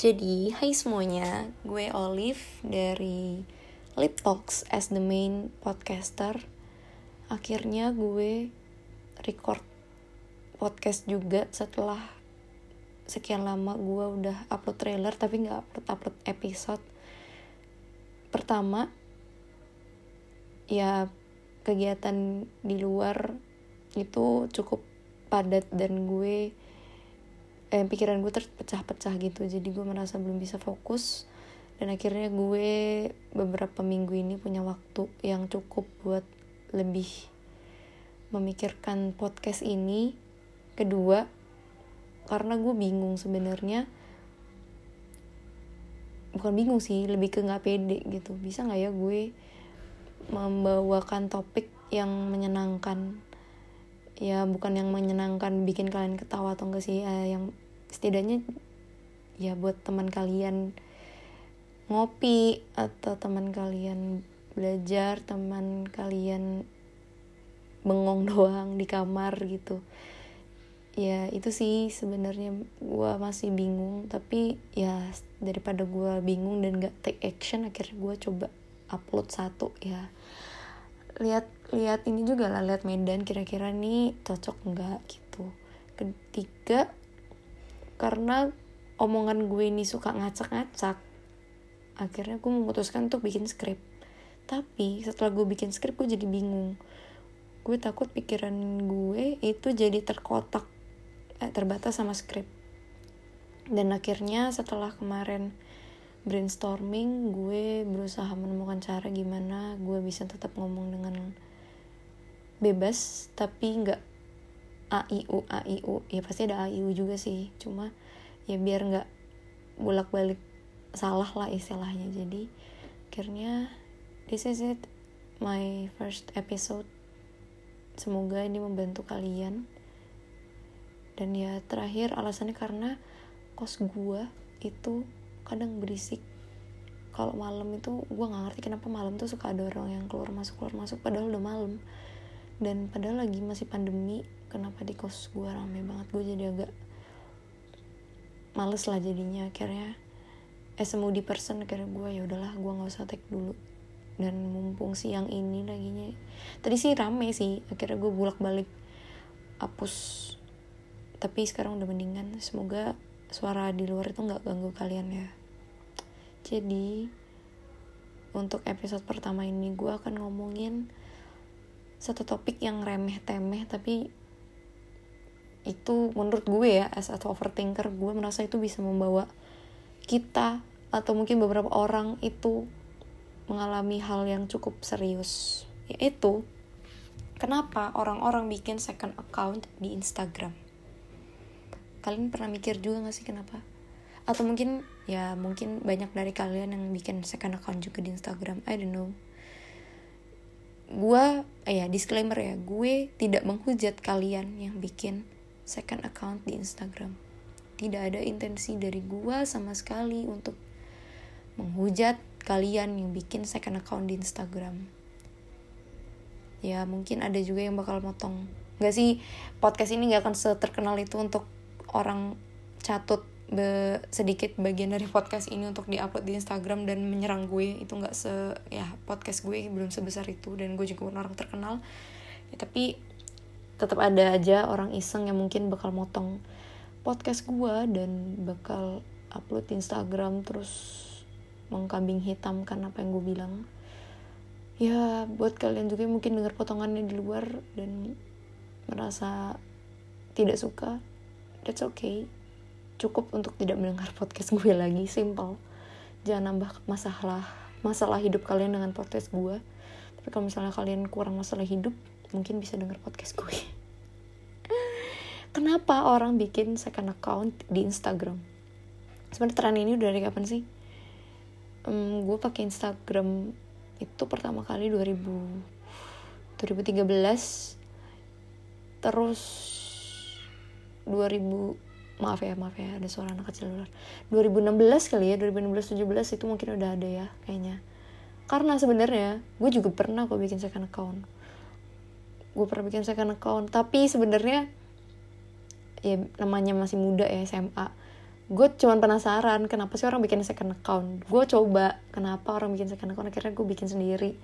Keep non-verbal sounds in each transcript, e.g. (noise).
Jadi, hai semuanya, gue Olive dari Lip Talks as the main podcaster. Akhirnya gue record podcast juga setelah sekian lama gue udah upload trailer tapi nggak upload upload episode. Pertama, ya kegiatan di luar itu cukup padat dan gue eh, pikiran gue terpecah-pecah gitu. Jadi gue merasa belum bisa fokus. Dan akhirnya gue beberapa minggu ini punya waktu yang cukup buat lebih memikirkan podcast ini. Kedua karena gue bingung sebenarnya bukan bingung sih lebih ke nggak pede gitu. Bisa nggak ya gue membawakan topik yang menyenangkan ya bukan yang menyenangkan bikin kalian ketawa atau enggak sih. Uh, yang setidaknya ya buat teman kalian ngopi atau teman kalian belajar teman kalian bengong (laughs) doang di kamar gitu. Ya itu sih sebenarnya gue masih bingung. Tapi ya daripada gue bingung dan gak take action akhirnya gue coba upload satu ya. Lihat lihat ini juga lah lihat Medan kira-kira nih cocok nggak gitu. Ketiga karena omongan gue ini suka ngacak-ngacak akhirnya gue memutuskan untuk bikin skrip. Tapi setelah gue bikin skrip gue jadi bingung. Gue takut pikiran gue itu jadi terkotak eh, terbatas sama skrip. Dan akhirnya setelah kemarin brainstorming gue berusaha menemukan cara gimana gue bisa tetap ngomong dengan bebas tapi nggak a i u a i u. Ya pasti ada a i u juga sih. Cuma ya biar nggak bolak balik salah lah istilahnya. Jadi akhirnya this is it. My first episode. Semoga ini membantu kalian. Dan ya terakhir alasannya karena kos gue itu kadang berisik. Kalau malam itu gue nggak ngerti kenapa malam tuh suka ada orang yang keluar masuk keluar masuk. Padahal udah malam dan padahal lagi masih pandemi kenapa di kos gue rame banget? Gue jadi agak males lah jadinya. Akhirnya as a moody person akhirnya gue ya udahlah gue nggak usah take dulu. Dan mumpung siang ini laginya tadi sih rame sih akhirnya gue bolak balik hapus. Tapi sekarang udah mendingan semoga suara di luar itu nggak ganggu kalian ya. Jadi untuk episode pertama ini gue akan ngomongin satu topik yang remeh temeh tapi itu menurut gue ya as a overthinker gue merasa itu bisa membawa kita atau mungkin beberapa orang itu mengalami hal yang cukup serius. Yaitu kenapa orang-orang bikin second account di Instagram? Kalian pernah mikir juga gak sih kenapa? Atau mungkin ya mungkin banyak dari kalian yang bikin second account juga di Instagram I don't know gue eh ya disclaimer ya gue tidak menghujat kalian yang bikin second account di Instagram. Tidak ada intensi dari gue sama sekali untuk menghujat kalian yang bikin second account di Instagram. Ya mungkin ada juga yang bakal motong. Gak sih podcast ini gak akan seterkenal itu untuk orang catut be sedikit bagian dari podcast ini untuk diupload di Instagram dan menyerang gue. Itu nggak se ya podcast gue belum sebesar itu dan gue juga bukan orang terkenal. Ya, tapi tetap ada aja orang iseng yang mungkin bakal motong podcast gue dan bakal upload di Instagram terus mengkambing hitamkan apa yang gue bilang. Ya buat kalian juga yang mungkin dengar potongannya di luar dan merasa tidak suka that's okay cukup untuk tidak mendengar podcast gue lagi simple jangan nambah masalah masalah hidup kalian dengan podcast gue. Tapi kalau misalnya kalian kurang masalah hidup mungkin bisa denger podcast gue. (laughs) Kenapa orang bikin second account di Instagram? Sebenarnya tren ini udah dari kapan sih? Um, gue pakai Instagram itu pertama kali 2000 2013 terus 2000 maaf ya maaf ya ada suara anak kecil luar. 2016 kali ya 2016 17 itu mungkin udah ada ya kayaknya. Karena sebenarnya gue juga pernah kok bikin second account. Gue pernah bikin second account tapi sebenarnya ya namanya masih muda ya SMA gue cuman penasaran kenapa sih orang bikin second account? Gue coba kenapa orang bikin second account? Akhirnya gue bikin sendiri.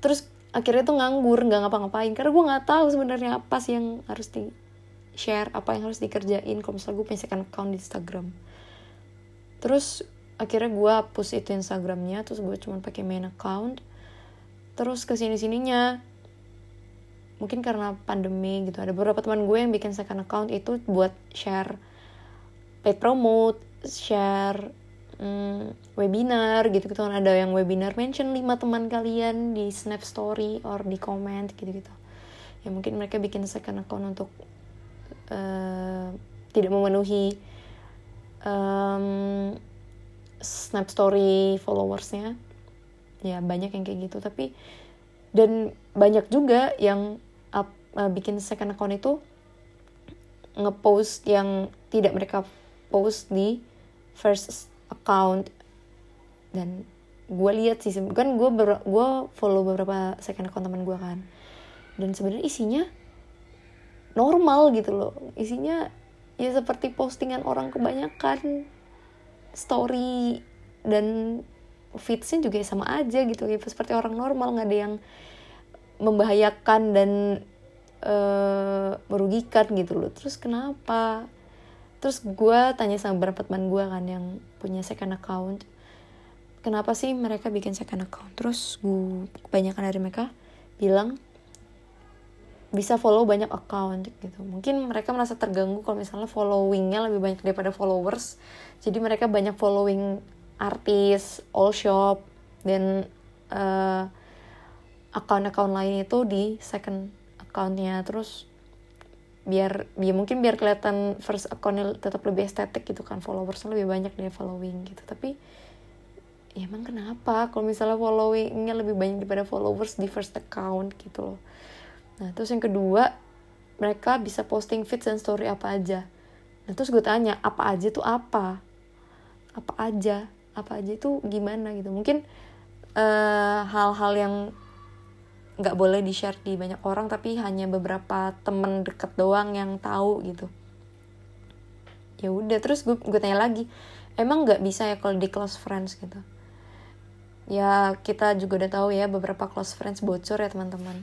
Terus akhirnya tuh nganggur nggak ngapa-ngapain. Karena gue nggak tahu sebenarnya apa sih yang harus di share apa yang harus dikerjain. Kalau misalnya gue punya second account di Instagram. Terus akhirnya gue hapus itu Instagramnya terus gue cuma pakai main account. Terus ke sini sininya mungkin karena pandemi gitu ada beberapa teman gue yang bikin second account itu buat share paid promote share hmm, webinar gitu gitu kan. Ada yang webinar mention lima teman kalian di snap story or di comment gitu gitu ya mungkin mereka bikin second account untuk uh, tidak memenuhi um, snap story followersnya. Ya banyak yang kayak gitu. Tapi dan banyak juga yang up, uh, bikin second account itu ngepost yang tidak mereka post di first account. Dan gue lihat sih kan gue gue follow beberapa second account teman gue kan. Dan sebenarnya isinya normal gitu loh. Isinya ya seperti postingan orang kebanyakan story dan feedsnya juga sama aja gitu. Ya seperti orang normal nggak ada yang membahayakan dan uh, merugikan gitu loh. Terus kenapa? Terus gue tanya sama beberapa teman gue kan yang punya second account. Kenapa sih mereka bikin second account? Terus gue kebanyakan dari mereka bilang bisa follow banyak account gitu. Mungkin mereka merasa terganggu kalau misalnya followingnya lebih banyak daripada followers. Jadi mereka banyak following artis all shop dan uh, account-account lain itu di second accountnya. Terus biar biar mungkin biar kelihatan first accountnya tetap lebih estetik gitu kan. Followersnya lebih banyak dari following gitu. Tapi ya emang kenapa? Kalau misalnya followingnya lebih banyak daripada followers di first account gitu loh nah terus yang kedua mereka bisa posting feeds dan story apa aja. Nah terus gue tanya apa aja tuh apa? Apa aja? Apa aja itu gimana? Gitu. Mungkin eh, hal-hal uh, yang nggak boleh di share di banyak orang tapi hanya beberapa temen deket doang yang tahu gitu. Ya udah terus gue gue tanya lagi emang nggak bisa ya kalau di close friends? Gitu. Ya kita juga udah tahu ya beberapa close friends bocor ya teman-teman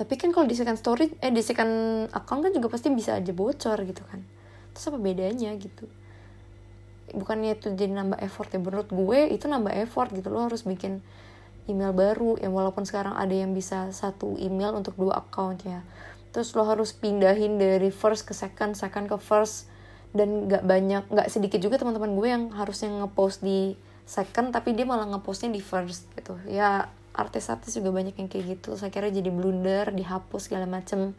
tapi kan kalau di second story eh di second account kan juga pasti bisa aja bocor gitu kan. Terus apa bedanya gitu? Bukannya itu jadi nambah effort ya? Menurut gue itu nambah effort gitu. Lo harus bikin email baru. Yang walaupun sekarang ada yang bisa satu email untuk dua account ya. Terus lo harus pindahin dari first ke second second ke first. Dan nggak banyak nggak sedikit juga teman-teman gue yang harusnya ngepost di second tapi dia malah ngepostnya di first gitu. Ya artis-artis juga banyak yang kayak gitu. Saya kira jadi blunder dihapus segala macem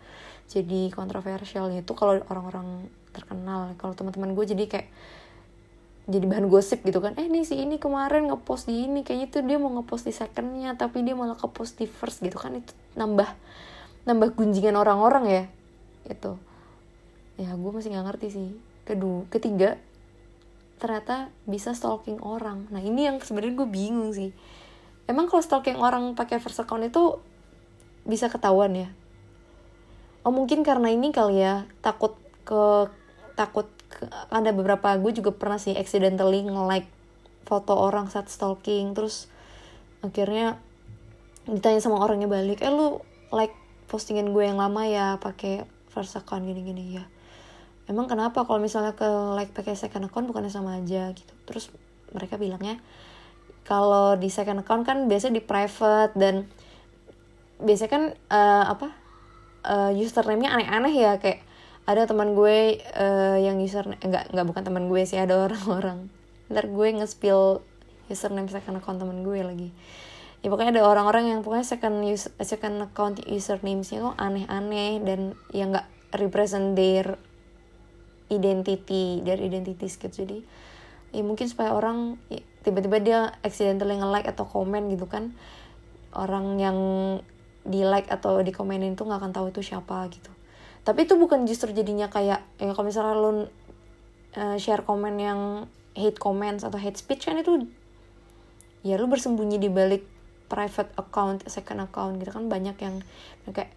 jadi kontroversial. Itu kalau orang-orang terkenal kalau teman-teman gue jadi kayak jadi bahan gosip gitu kan. Eh nih si ini kemarin ngepost di ini kayaknya tuh dia mau ngepost di secondnya tapi dia malah kepost di first gitu kan. Itu nambah nambah gunjingan orang-orang ya itu ya gue masih nggak ngerti sih. Kedua ketiga ternyata bisa stalking orang. Nah ini yang sebenarnya gue bingung sih emang kalau stalking orang pakai first account itu bisa ketahuan ya? Oh mungkin karena ini kali ya takut ke takut ada beberapa gue juga pernah sih accidentally nge-like foto orang saat stalking terus akhirnya ditanya sama orangnya balik eh lu like postingan gue yang lama ya pakai first account gini-gini ya. Emang kenapa kalau misalnya ke like pakai second account bukannya sama aja gitu? Terus mereka bilangnya kalau di second account kan biasanya di private dan biasanya kan uh, apa uh, username-nya aneh-aneh ya. Kayak ada teman gue uh, yang user enggak enggak bukan teman gue sih ada (laughs) orang-orang. Ntar gue nge-spill username second account teman gue lagi. Ya pokoknya ada orang-orang yang pokoknya second use, second account username-nya tuh aneh-aneh dan yang nggak represent their identity their identities gitu jadi ya mungkin supaya orang tiba-tiba dia accidentally nge-like atau komen gitu kan. Orang yang di like atau di komenin tuh nggak akan tahu itu siapa gitu. Tapi itu bukan justru jadinya kayak ya kalau misalnya lo uh, share komen yang hate comments atau hate speech kan itu ya lu bersembunyi di balik private account second account gitu kan. Banyak yang kayak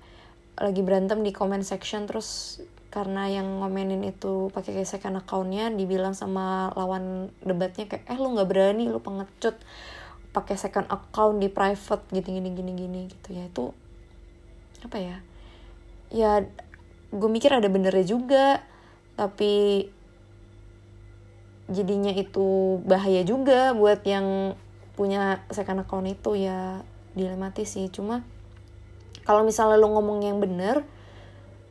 lagi berantem di comment section terus karena yang ngomenin itu pakai second accountnya dibilang sama lawan debatnya kayak eh lu nggak berani lu pengecut pakai second account di private gitu gini gini gini gitu ya. Itu apa ya ya gue mikir ada benernya juga tapi jadinya itu bahaya juga buat yang punya second account itu ya dilematis sih. Cuma kalau misalnya lo ngomong yang bener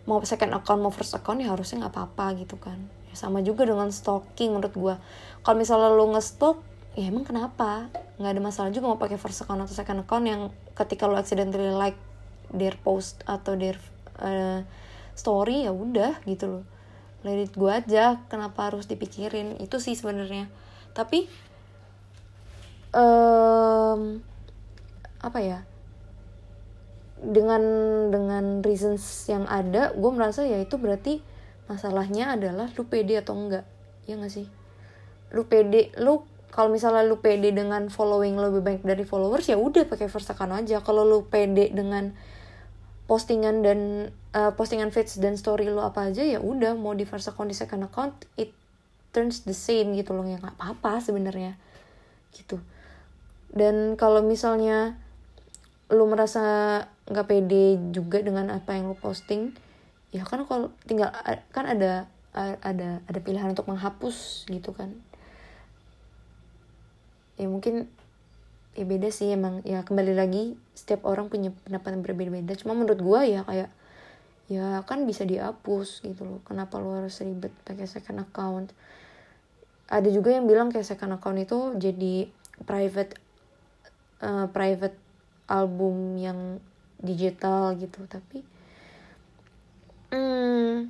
mau second account mau first account ya harusnya nggak apa-apa gitu kan. Ya, sama juga dengan stalking menurut gue kalau misalnya lo ngestalk ya emang kenapa? Nggak ada masalah juga mau pakai first account atau second account yang ketika lo accidentally like their post atau their uh, story ya udah gitu loh. Let go aja kenapa harus dipikirin? Itu sih sebenarnya. Tapi um, apa ya dengan dengan reasons yang ada gue merasa ya itu berarti masalahnya adalah lu pede atau enggak. Ya gak sih? Lu pede lu kalau misalnya lu pede dengan following lebih banyak dari followers ya udah pakai first account aja. Kalau lu pede dengan postingan dan uh, postingan feeds dan story lu apa aja ya udah mau di first account di second account it turns the same gitu loh. Ya nggak apa-apa sebenarnya. Gitu. Dan kalau misalnya lu merasa nggak pede juga dengan apa yang lu posting ya kan kalau tinggal kan ada ada ada pilihan untuk menghapus gitu kan. Ya mungkin ya beda sih emang ya kembali lagi setiap orang punya pendapat yang berbeda-beda. Cuma menurut gue ya kayak ya kan bisa dihapus gitu loh. Kenapa lu harus ribet pakai second account? Ada juga yang bilang kayak second account itu jadi private uh, private album yang digital gitu tapi hmm,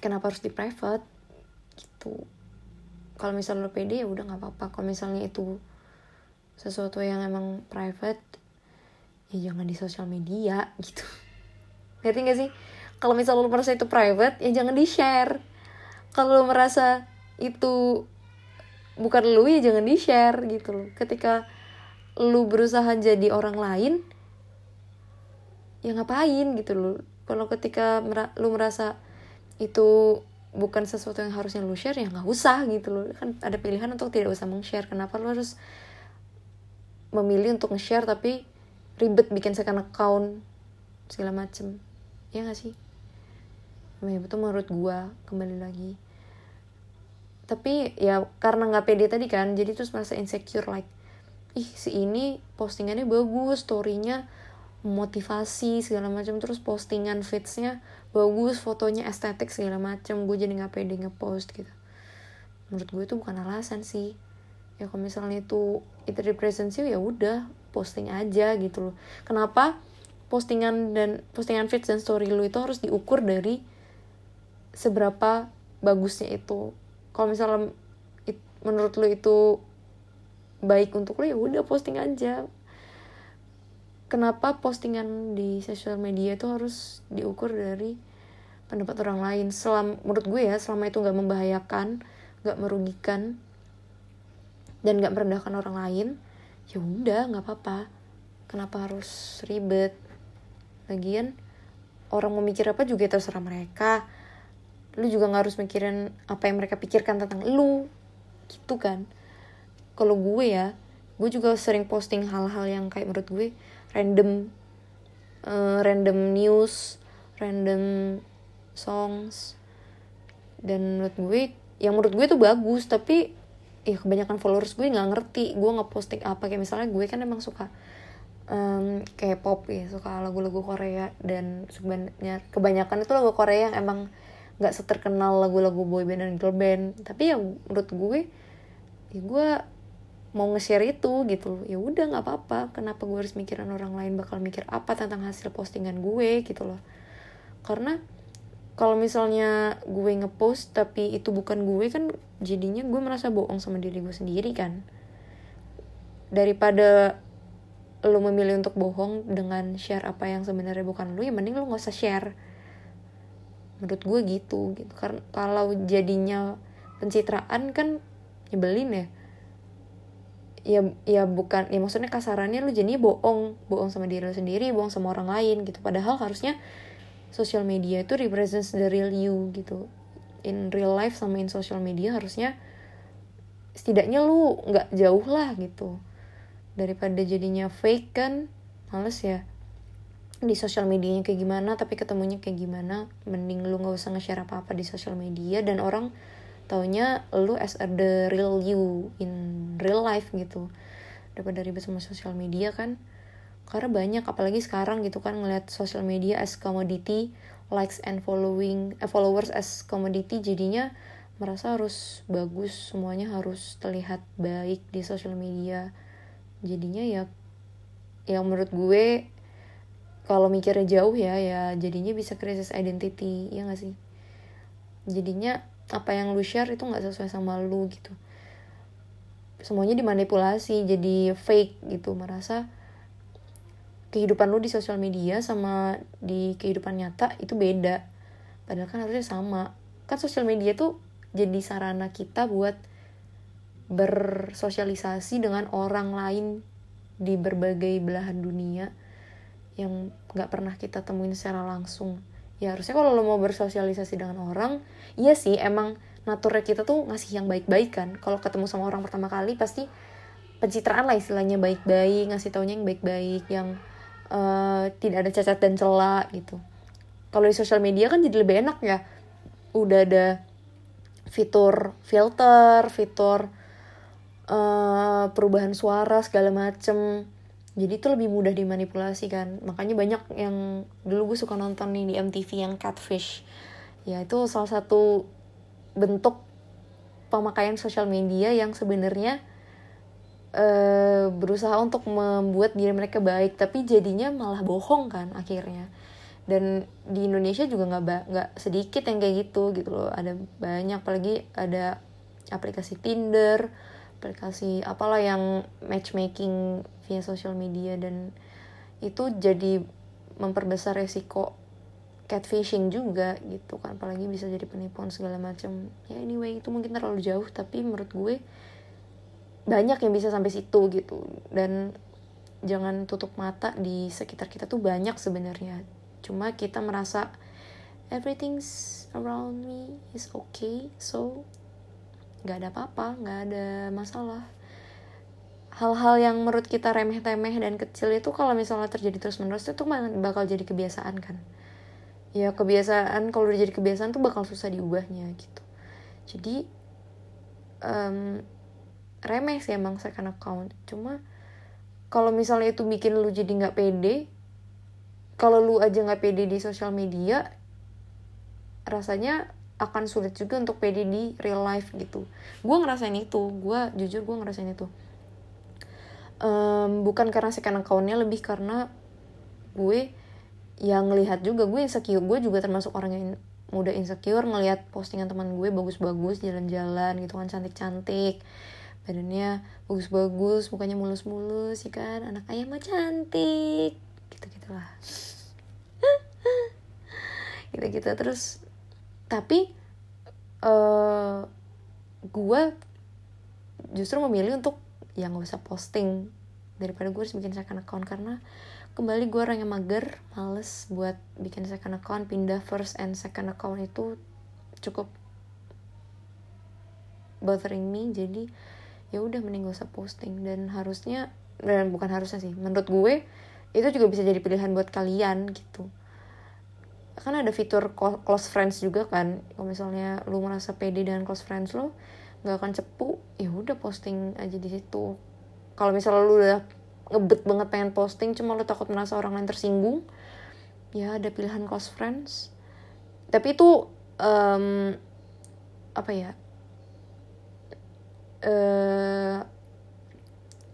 kenapa harus di private? Gitu. Kalau misalnya lo pede ya udah nggak apa-apa. Kalau misalnya itu sesuatu yang emang private ya jangan di sosial media gitu. Ngerti gak sih? Kalau misalnya lo merasa itu private ya jangan di share kalau lo merasa itu bukan lu ya jangan di share gitu loh. Ketika lu berusaha jadi orang lain ya ngapain gitu loh kalau ketika lu merasa itu bukan sesuatu yang harusnya lu share ya nggak usah gitu loh. Kan ada pilihan untuk tidak usah meng-share. Kenapa lu harus memilih untuk nge-share tapi ribet bikin second account segala macem? Ya gak sih? Ya betul menurut gua kembali lagi. Tapi ya karena nggak pede tadi kan jadi terus merasa insecure like ih si ini postingannya bagus storynya motivasi segala macam. Terus postingan feedsnya bagus fotonya estetik segala macam. Gue jadi nggak pede ngepost gitu. Menurut gue itu bukan alasan sih. Ya kalau misalnya itu itu represents you ya udah posting aja gitu loh. Kenapa postingan dan postingan feeds dan story lu itu harus diukur dari seberapa bagusnya itu? Kalau misalnya it, menurut lu itu baik untuk lo ya udah posting aja kenapa postingan di sosial media itu harus diukur dari pendapat orang lain? Selam menurut gue ya selama itu nggak membahayakan nggak merugikan dan nggak merendahkan orang lain ya udah nggak apa-apa. Kenapa harus ribet? Lagian orang mau mikir apa juga terserah mereka. Lu juga nggak harus mikirin apa yang mereka pikirkan tentang lu. Gitu kan. Kalau gue ya gue juga sering posting hal-hal yang kayak menurut gue random uh, random news random songs. Dan menurut gue yang menurut gue itu bagus tapi ya kebanyakan followers gue nggak ngerti. Gue nggak posting apa. Kayak misalnya gue kan emang suka um, kayak pop ya suka lagu-lagu Korea. Dan sebenarnya kebanyakan itu lagu Korea yang emang nggak seterkenal lagu-lagu boyband dan girl band. Tapi ya menurut gue ya gue mau nge-share itu gitu. Ya udah nggak apa-apa. Kenapa gue harus mikirin orang lain bakal mikir apa tentang hasil postingan gue gitu loh. Karena kalau misalnya gue ngepost tapi itu bukan gue kan jadinya gue merasa bohong sama diri gue sendiri kan. Daripada lo memilih untuk bohong dengan share apa yang sebenarnya bukan lo ya mending lo nggak usah share. Menurut gue gitu gitu. Karena kalau jadinya pencitraan kan nyebelin ya ya ya bukan ya maksudnya kasarannya lu jadi bohong bohong sama diri lu sendiri bohong sama orang lain gitu. Padahal harusnya social media itu represents the real you gitu. In real life sama in social media harusnya setidaknya lu nggak jauh lah gitu. Daripada jadinya fake kan males ya. Di sosial medianya kayak gimana tapi ketemunya kayak gimana mending lu nggak usah nge-share apa-apa di sosial media dan orang taunya lu as a the real you in real life gitu. Daripada ribet sama sosial media kan. Karena banyak apalagi sekarang gitu kan ngeliat sosial media as commodity likes and following eh, followers as commodity jadinya merasa harus bagus semuanya harus terlihat baik di sosial media. Jadinya ya yang menurut gue kalau mikirnya jauh ya ya jadinya bisa krisis identity ya gak sih? Jadinya apa yang lu share itu nggak sesuai sama lu gitu. Semuanya dimanipulasi jadi fake gitu. Merasa kehidupan lu di sosial media sama di kehidupan nyata itu beda. Padahal kan harusnya sama. Kan sosial media tuh jadi sarana kita buat bersosialisasi dengan orang lain di berbagai belahan dunia yang nggak pernah kita temuin secara langsung ya harusnya kalau lo mau bersosialisasi dengan orang iya sih emang naturnya kita tuh ngasih yang baik-baik kan. Kalau ketemu sama orang pertama kali pasti pencitraan lah istilahnya baik-baik ngasih taunya yang baik-baik yang uh, tidak ada cacat dan celah gitu. Kalau di sosial media kan jadi lebih enak ya. Udah ada fitur filter fitur uh, perubahan suara segala macem jadi itu lebih mudah dimanipulasi kan. Makanya banyak yang dulu gue suka nonton nih di MTV yang catfish. Ya itu salah satu bentuk pemakaian sosial media yang sebenarnya uh, berusaha untuk membuat diri mereka baik tapi jadinya malah bohong kan akhirnya. Dan di Indonesia juga nggak nggak sedikit yang kayak gitu gitu loh. Ada banyak apalagi ada aplikasi Tinder aplikasi apalah yang matchmaking via social media dan itu jadi memperbesar resiko catfishing juga gitu kan. Apalagi bisa jadi penipuan segala macam. Ya anyway itu mungkin terlalu jauh tapi menurut gue banyak yang bisa sampai situ gitu. Dan jangan tutup mata di sekitar kita tuh banyak sebenarnya. Cuma kita merasa everything's around me is okay so nggak ada apa-apa nggak ada masalah. Hal-hal yang menurut kita remeh-temeh dan kecil itu kalau misalnya terjadi terus-menerus itu bakal jadi kebiasaan kan. Ya kebiasaan kalau udah jadi kebiasaan tuh bakal susah diubahnya gitu. Jadi um, remeh sih emang second account. Cuma kalau misalnya itu bikin lu jadi nggak pede kalau lu aja nggak pede di sosial media rasanya akan sulit juga untuk pede di real life gitu. Gue ngerasain itu. Gue jujur gue ngerasain itu. Um, bukan karena second accountnya lebih karena gue yang ngelihat juga. Gue insecure. Gue juga termasuk orang yang muda insecure ngelihat postingan teman gue bagus-bagus jalan-jalan gitu kan cantik-cantik. Badannya bagus-bagus mukanya mulus-mulus ya kan? Anak ayah mah cantik. Gitu gitulah (laughs) gitu gitu terus tapi uh, gue justru memilih untuk ya nggak usah posting daripada gue harus bikin second account karena kembali gue orang yang mager males buat bikin second account pindah first and second account itu cukup bothering me. Jadi ya udah mending gak usah posting. Dan harusnya dan bukan harusnya sih menurut gue itu juga bisa jadi pilihan buat kalian gitu kan ada fitur close friends juga kan. Kalau misalnya lu merasa pede dengan close friends lo nggak akan cepu ya udah posting aja di situ. Kalau misalnya lu udah ngebet banget pengen posting cuma lu takut merasa orang lain tersinggung ya ada pilihan close friends. Tapi itu um, apa ya uh,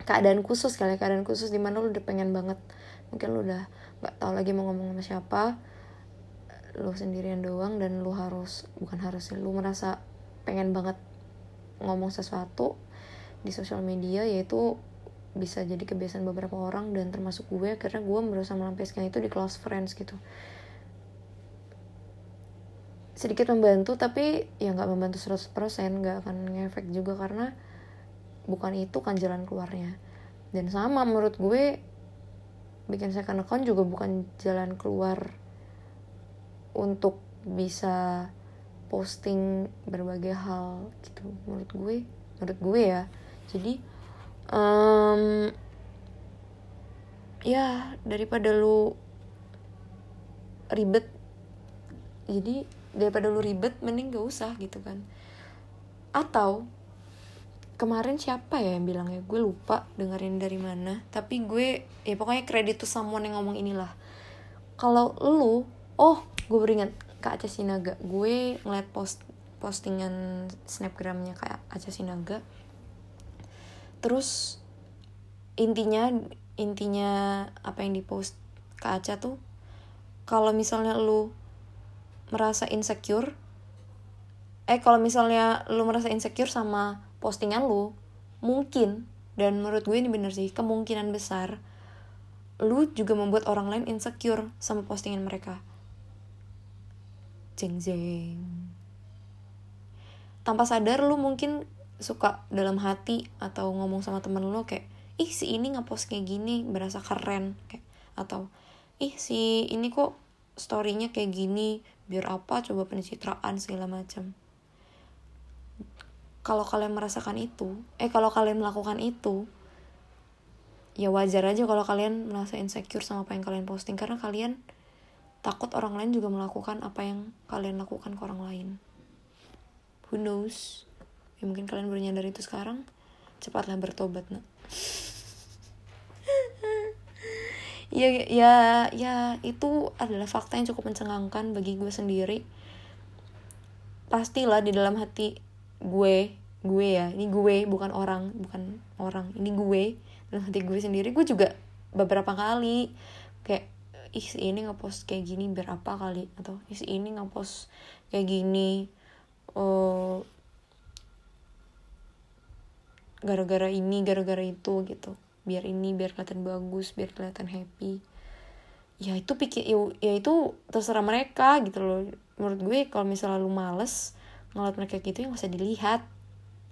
keadaan khusus kali ya, keadaan khusus di mana lu udah pengen banget. Mungkin lu udah nggak tahu lagi mau ngomong sama siapa lu sendirian doang dan lu harus bukan harus lu merasa pengen banget ngomong sesuatu di sosial media yaitu bisa jadi kebiasaan beberapa orang dan termasuk gue karena gue berusaha melampiaskan itu di close friends gitu. Sedikit membantu tapi ya nggak membantu 100% nggak akan ngefek juga karena bukan itu kan jalan keluarnya. Dan sama menurut gue bikin second account juga bukan jalan keluar untuk bisa posting berbagai hal gitu menurut gue menurut gue ya. Jadi um, ya daripada lu ribet jadi daripada lu ribet mending gak usah gitu kan. Atau kemarin siapa ya yang bilang ya gue lupa dengerin dari mana tapi gue ya pokoknya kredit tuh someone yang ngomong inilah. Kalau lu oh gue beringat Kak Aca Sinaga. Gue ngeliat post postingan snapgramnya kayak Aca Sinaga. Terus intinya intinya apa yang dipost Kak Aca tuh kalau misalnya lu merasa insecure eh kalau misalnya lu merasa insecure sama postingan lu mungkin dan menurut gue ini bener sih kemungkinan besar lu juga membuat orang lain insecure sama postingan mereka jeng jeng tanpa sadar lu mungkin suka dalam hati atau ngomong sama temen lu kayak ih si ini ngepost kayak gini berasa keren. Kayak atau ih si ini kok storynya kayak gini biar apa coba pencitraan segala macam. Kalau kalian merasakan itu eh kalau kalian melakukan itu ya wajar aja kalau kalian merasa insecure sama apa yang kalian posting karena kalian takut orang lain juga melakukan apa yang kalian lakukan ke orang lain. Who knows? Ya mungkin kalian baru nyadar itu sekarang cepatlah bertobat nak. (laughs) Ya ya ya itu adalah fakta yang cukup mencengangkan bagi gue sendiri. Pastilah di dalam hati gue gue ya ini gue bukan orang bukan orang ini gue. Dan hati gue sendiri gue juga beberapa kali kayak ih si ini ngepost kayak gini biar apa kali? Atau ih si ini ngepost kayak gini oh gara-gara ini gara-gara itu gitu. Biar ini biar kelihatan bagus biar kelihatan happy. Ya itu pikir ya, ya itu terserah mereka gitu loh. Menurut gue kalau misalnya lu males ngeliat mereka gitu yang usah dilihat.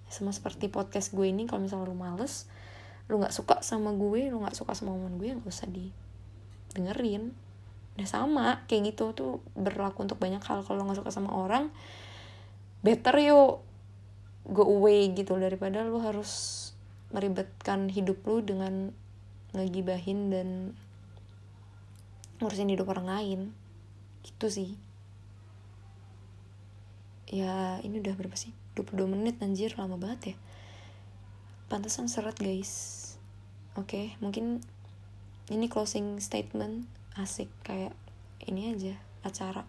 Sama seperti podcast gue ini kalau misalnya lu males lu nggak suka sama gue lu nggak suka sama omongan gue nggak usah di dengerin. Udah sama kayak gitu. Tuh berlaku untuk banyak hal. Kalau nggak suka sama orang better yuk go away gitu. Daripada lu harus meribetkan hidup lu dengan ngegibahin dan ngurusin hidup orang lain. Gitu sih. Ya ini udah berapa sih? 22 menit anjir. Lama banget ya. Pantesan seret guys. Oke okay, mungkin ini closing statement asik kayak ini aja acara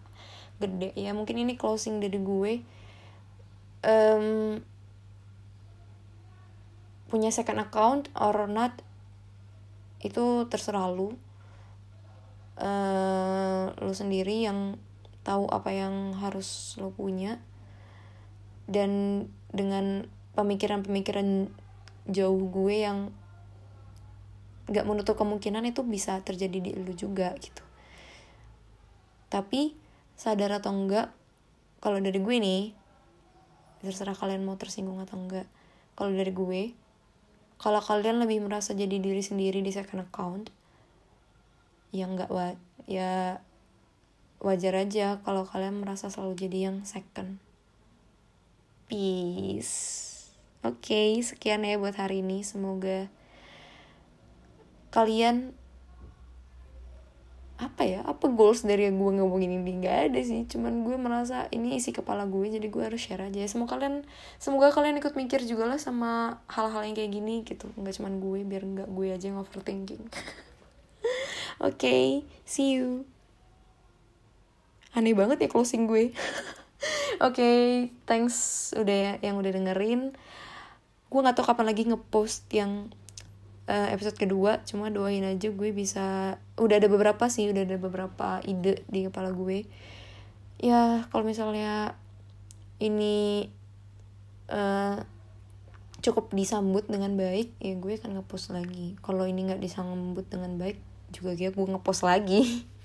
gede. Ya mungkin ini closing dari gue. Um, punya second account or not itu terserah lu. Uh, lu sendiri yang tahu apa yang harus lo punya. Dan dengan pemikiran-pemikiran jauh gue yang gak menutup kemungkinan itu bisa terjadi di lu juga gitu. Tapi sadar atau enggak kalau dari gue nih terserah kalian mau tersinggung atau enggak kalau dari gue kalau kalian lebih merasa jadi diri sendiri di second account yang enggak wa ya wajar aja kalau kalian merasa selalu jadi yang second. Peace. Oke okay, sekian ya buat hari ini. Semoga kalian apa ya? Apa goals dari yang gue ngomongin ini? Nggak ada sih. Cuman gue merasa ini isi kepala gue jadi gue harus share aja. Semoga kalian semoga kalian ikut mikir juga lah sama hal-hal yang kayak gini gitu. Nggak cuman gue biar nggak gue aja yang overthinking. (laughs) Oke okay, see you. Aneh banget ya closing gue. (laughs) Oke okay, thanks udah ya, yang udah dengerin. Gue nggak tahu kapan lagi ngepost yang uh, episode kedua cuma doain aja gue bisa udah ada beberapa sih udah ada beberapa ide di kepala gue ya kalau misalnya ini uh, cukup disambut dengan baik ya gue akan ngepost lagi kalau ini nggak disambut dengan baik juga gue ngepost lagi (laughs)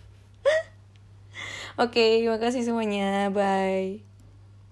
Oke, okay, makasih semuanya. Bye.